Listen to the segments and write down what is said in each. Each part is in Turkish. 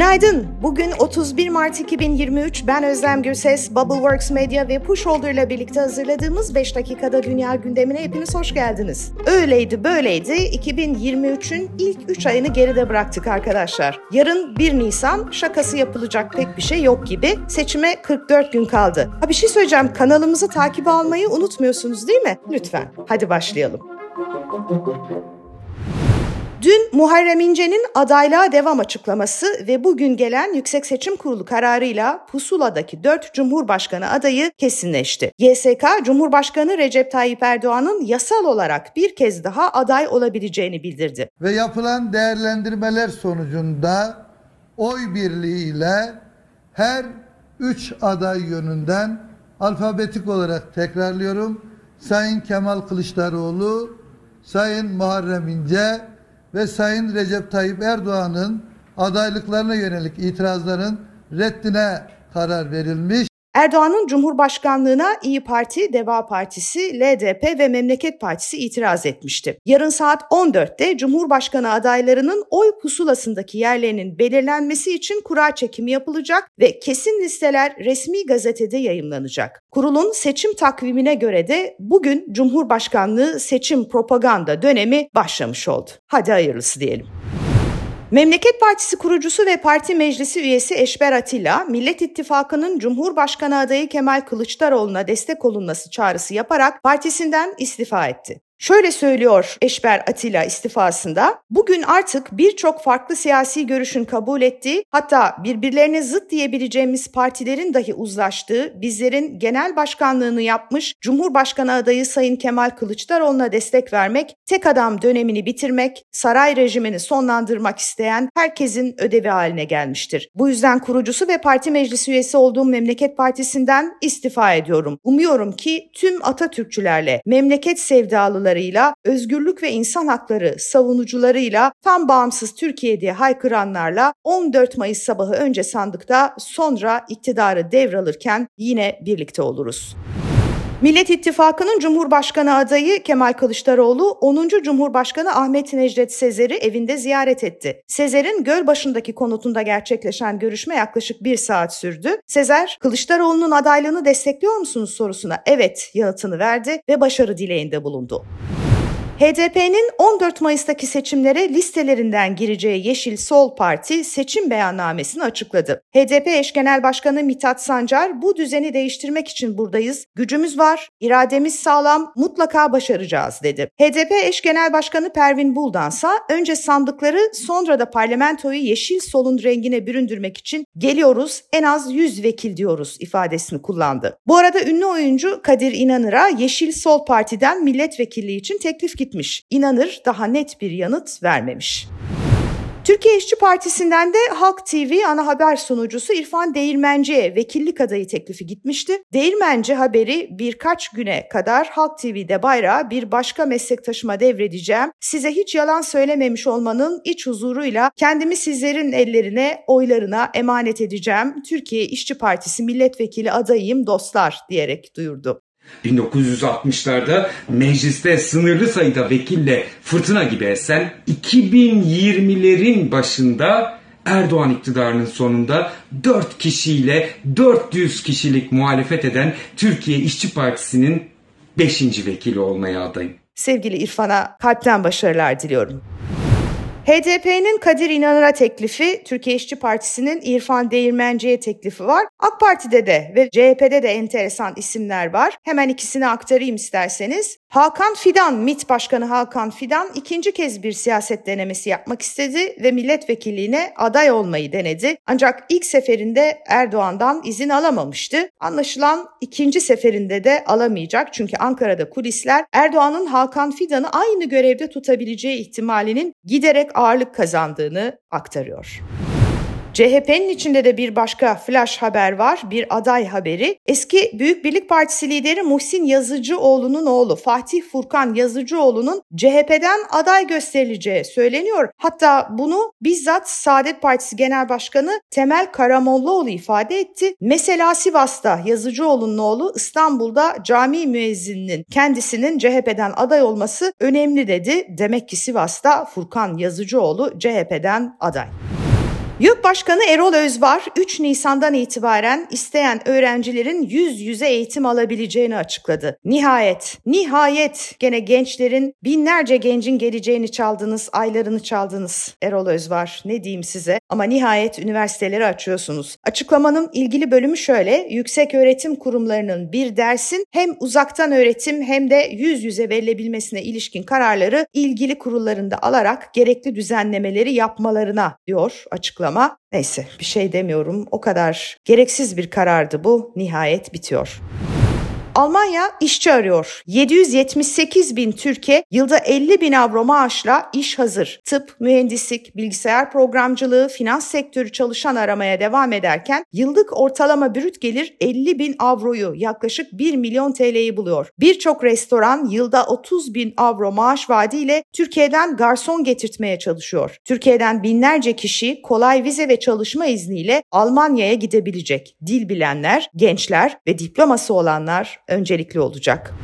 Günaydın. Bugün 31 Mart 2023. Ben Özlem Gürses, Bubbleworks Media ve Pushholder ile birlikte hazırladığımız 5 dakikada dünya gündemine hepiniz hoş geldiniz. Öyleydi böyleydi. 2023'ün ilk 3 ayını geride bıraktık arkadaşlar. Yarın 1 Nisan şakası yapılacak pek bir şey yok gibi. Seçime 44 gün kaldı. Ha bir şey söyleyeceğim. Kanalımızı takip almayı unutmuyorsunuz değil mi? Lütfen. Hadi başlayalım. Dün Muharrem İnce'nin adaylığa devam açıklaması ve bugün gelen Yüksek Seçim Kurulu kararıyla pusuladaki 4 Cumhurbaşkanı adayı kesinleşti. YSK, Cumhurbaşkanı Recep Tayyip Erdoğan'ın yasal olarak bir kez daha aday olabileceğini bildirdi. Ve yapılan değerlendirmeler sonucunda oy birliğiyle her 3 aday yönünden alfabetik olarak tekrarlıyorum. Sayın Kemal Kılıçdaroğlu, Sayın Muharrem İnce, ve Sayın Recep Tayyip Erdoğan'ın adaylıklarına yönelik itirazların reddine karar verilmiş. Erdoğan'ın Cumhurbaşkanlığına İyi Parti, Deva Partisi, LDP ve Memleket Partisi itiraz etmişti. Yarın saat 14'te Cumhurbaşkanı adaylarının oy pusulasındaki yerlerinin belirlenmesi için kura çekimi yapılacak ve kesin listeler resmi gazetede yayımlanacak. Kurulun seçim takvimine göre de bugün Cumhurbaşkanlığı seçim propaganda dönemi başlamış oldu. Hadi hayırlısı diyelim. Memleket Partisi kurucusu ve parti meclisi üyesi Eşber Atilla, Millet İttifakı'nın Cumhurbaşkanı adayı Kemal Kılıçdaroğlu'na destek olunması çağrısı yaparak partisinden istifa etti. Şöyle söylüyor Eşber Atilla istifasında, bugün artık birçok farklı siyasi görüşün kabul ettiği, hatta birbirlerine zıt diyebileceğimiz partilerin dahi uzlaştığı, bizlerin genel başkanlığını yapmış Cumhurbaşkanı adayı Sayın Kemal Kılıçdaroğlu'na destek vermek, tek adam dönemini bitirmek, saray rejimini sonlandırmak isteyen herkesin ödevi haline gelmiştir. Bu yüzden kurucusu ve parti meclisi üyesi olduğum Memleket Partisi'nden istifa ediyorum. Umuyorum ki tüm Atatürkçülerle, memleket sevdalıları çalışmalarıyla, özgürlük ve insan hakları savunucularıyla, tam bağımsız Türkiye diye haykıranlarla 14 Mayıs sabahı önce sandıkta sonra iktidarı devralırken yine birlikte oluruz. Millet İttifakı'nın Cumhurbaşkanı adayı Kemal Kılıçdaroğlu 10. Cumhurbaşkanı Ahmet Necdet Sezer'i evinde ziyaret etti. Sezer'in Gölbaşı'ndaki konutunda gerçekleşen görüşme yaklaşık bir saat sürdü. Sezer, Kılıçdaroğlu'nun adaylığını destekliyor musunuz sorusuna evet yanıtını verdi ve başarı dileğinde bulundu. HDP'nin 14 Mayıs'taki seçimlere listelerinden gireceği Yeşil Sol Parti seçim beyannamesini açıkladı. HDP eş genel başkanı Mithat Sancar bu düzeni değiştirmek için buradayız. Gücümüz var, irademiz sağlam, mutlaka başaracağız dedi. HDP eş genel başkanı Pervin Buldansa önce sandıkları sonra da parlamentoyu Yeşil Sol'un rengine büründürmek için geliyoruz en az 100 vekil diyoruz ifadesini kullandı. Bu arada ünlü oyuncu Kadir İnanır'a Yeşil Sol Parti'den milletvekilliği için teklif gitti gitmiş. İnanır daha net bir yanıt vermemiş. Türkiye İşçi Partisi'nden de Halk TV ana haber sunucusu İrfan Değirmenci'ye vekillik adayı teklifi gitmişti. Değirmenci haberi birkaç güne kadar Halk TV'de bayrağı bir başka meslektaşıma devredeceğim. Size hiç yalan söylememiş olmanın iç huzuruyla kendimi sizlerin ellerine, oylarına emanet edeceğim. Türkiye İşçi Partisi milletvekili adayıyım dostlar diyerek duyurdu. 1960'larda mecliste sınırlı sayıda vekille fırtına gibi esen 2020'lerin başında Erdoğan iktidarının sonunda 4 kişiyle 400 kişilik muhalefet eden Türkiye İşçi Partisi'nin 5. vekili olmaya adayım. Sevgili İrfan'a kalpten başarılar diliyorum. HDP'nin Kadir İnanır'a teklifi, Türkiye İşçi Partisi'nin İrfan Değirmenci'ye teklifi var. AK Parti'de de ve CHP'de de enteresan isimler var. Hemen ikisini aktarayım isterseniz. Hakan Fidan, MİT Başkanı Hakan Fidan ikinci kez bir siyaset denemesi yapmak istedi ve milletvekilliğine aday olmayı denedi. Ancak ilk seferinde Erdoğan'dan izin alamamıştı. Anlaşılan ikinci seferinde de alamayacak çünkü Ankara'da kulisler Erdoğan'ın Hakan Fidan'ı aynı görevde tutabileceği ihtimalinin giderek ağırlık kazandığını aktarıyor. CHP'nin içinde de bir başka flash haber var, bir aday haberi. Eski Büyük Birlik Partisi lideri Muhsin Yazıcıoğlu'nun oğlu Fatih Furkan Yazıcıoğlu'nun CHP'den aday gösterileceği söyleniyor. Hatta bunu bizzat Saadet Partisi Genel Başkanı Temel Karamollaoğlu ifade etti. Mesela Sivas'ta Yazıcıoğlu'nun oğlu İstanbul'da cami müezzininin kendisinin CHP'den aday olması önemli dedi. Demek ki Sivas'ta Furkan Yazıcıoğlu CHP'den aday. YÖK Başkanı Erol Özvar 3 Nisan'dan itibaren isteyen öğrencilerin yüz yüze eğitim alabileceğini açıkladı. Nihayet, nihayet gene gençlerin binlerce gencin geleceğini çaldınız, aylarını çaldınız Erol Özvar. Ne diyeyim size? Ama nihayet üniversiteleri açıyorsunuz. Açıklamanın ilgili bölümü şöyle. Yüksek öğretim kurumlarının bir dersin hem uzaktan öğretim hem de yüz yüze verilebilmesine ilişkin kararları ilgili kurullarında alarak gerekli düzenlemeleri yapmalarına diyor açıklama ama neyse bir şey demiyorum. O kadar gereksiz bir karardı bu. Nihayet bitiyor. Almanya işçi arıyor. 778 bin Türkiye yılda 50 bin avro maaşla iş hazır. Tıp, mühendislik, bilgisayar programcılığı, finans sektörü çalışan aramaya devam ederken yıllık ortalama brüt gelir 50 bin avroyu yaklaşık 1 milyon TL'yi buluyor. Birçok restoran yılda 30 bin avro maaş vaadiyle Türkiye'den garson getirtmeye çalışıyor. Türkiye'den binlerce kişi kolay vize ve çalışma izniyle Almanya'ya gidebilecek. Dil bilenler, gençler ve diploması olanlar öncelikli olacak.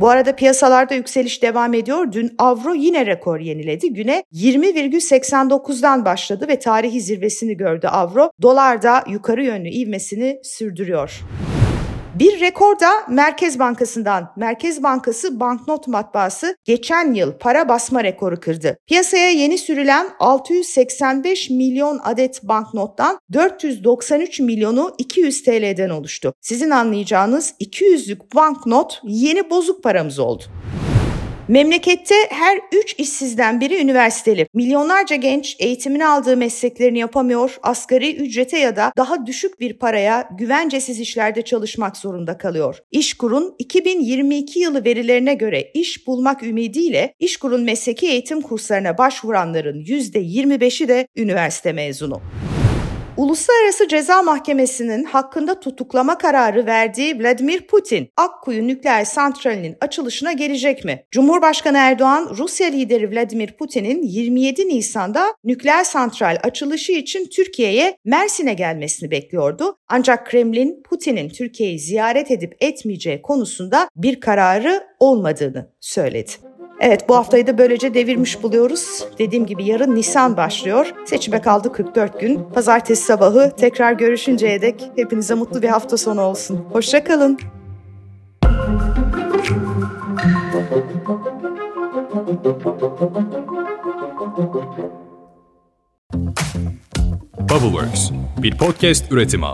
Bu arada piyasalarda yükseliş devam ediyor. Dün avro yine rekor yeniledi. Güne 20,89'dan başladı ve tarihi zirvesini gördü avro. Dolar da yukarı yönlü ivmesini sürdürüyor. Bir rekor da Merkez Bankası'ndan. Merkez Bankası banknot matbaası geçen yıl para basma rekoru kırdı. Piyasaya yeni sürülen 685 milyon adet banknottan 493 milyonu 200 TL'den oluştu. Sizin anlayacağınız 200'lük banknot yeni bozuk paramız oldu. Memlekette her üç işsizden biri üniversiteli. Milyonlarca genç eğitimini aldığı mesleklerini yapamıyor, asgari ücrete ya da daha düşük bir paraya güvencesiz işlerde çalışmak zorunda kalıyor. İşkur'un 2022 yılı verilerine göre iş bulmak ümidiyle İşkur'un mesleki eğitim kurslarına başvuranların %25'i de üniversite mezunu. Uluslararası Ceza Mahkemesi'nin hakkında tutuklama kararı verdiği Vladimir Putin, Akkuyu nükleer santralinin açılışına gelecek mi? Cumhurbaşkanı Erdoğan, Rusya lideri Vladimir Putin'in 27 Nisan'da nükleer santral açılışı için Türkiye'ye Mersin'e gelmesini bekliyordu. Ancak Kremlin, Putin'in Türkiye'yi ziyaret edip etmeyeceği konusunda bir kararı olmadığını söyledi. Evet bu haftayı da böylece devirmiş buluyoruz. Dediğim gibi yarın Nisan başlıyor. Seçime kaldı 44 gün. Pazartesi sabahı tekrar görüşünceye dek hepinize mutlu bir hafta sonu olsun. Hoşçakalın. Bubbleworks bir podcast üretimi.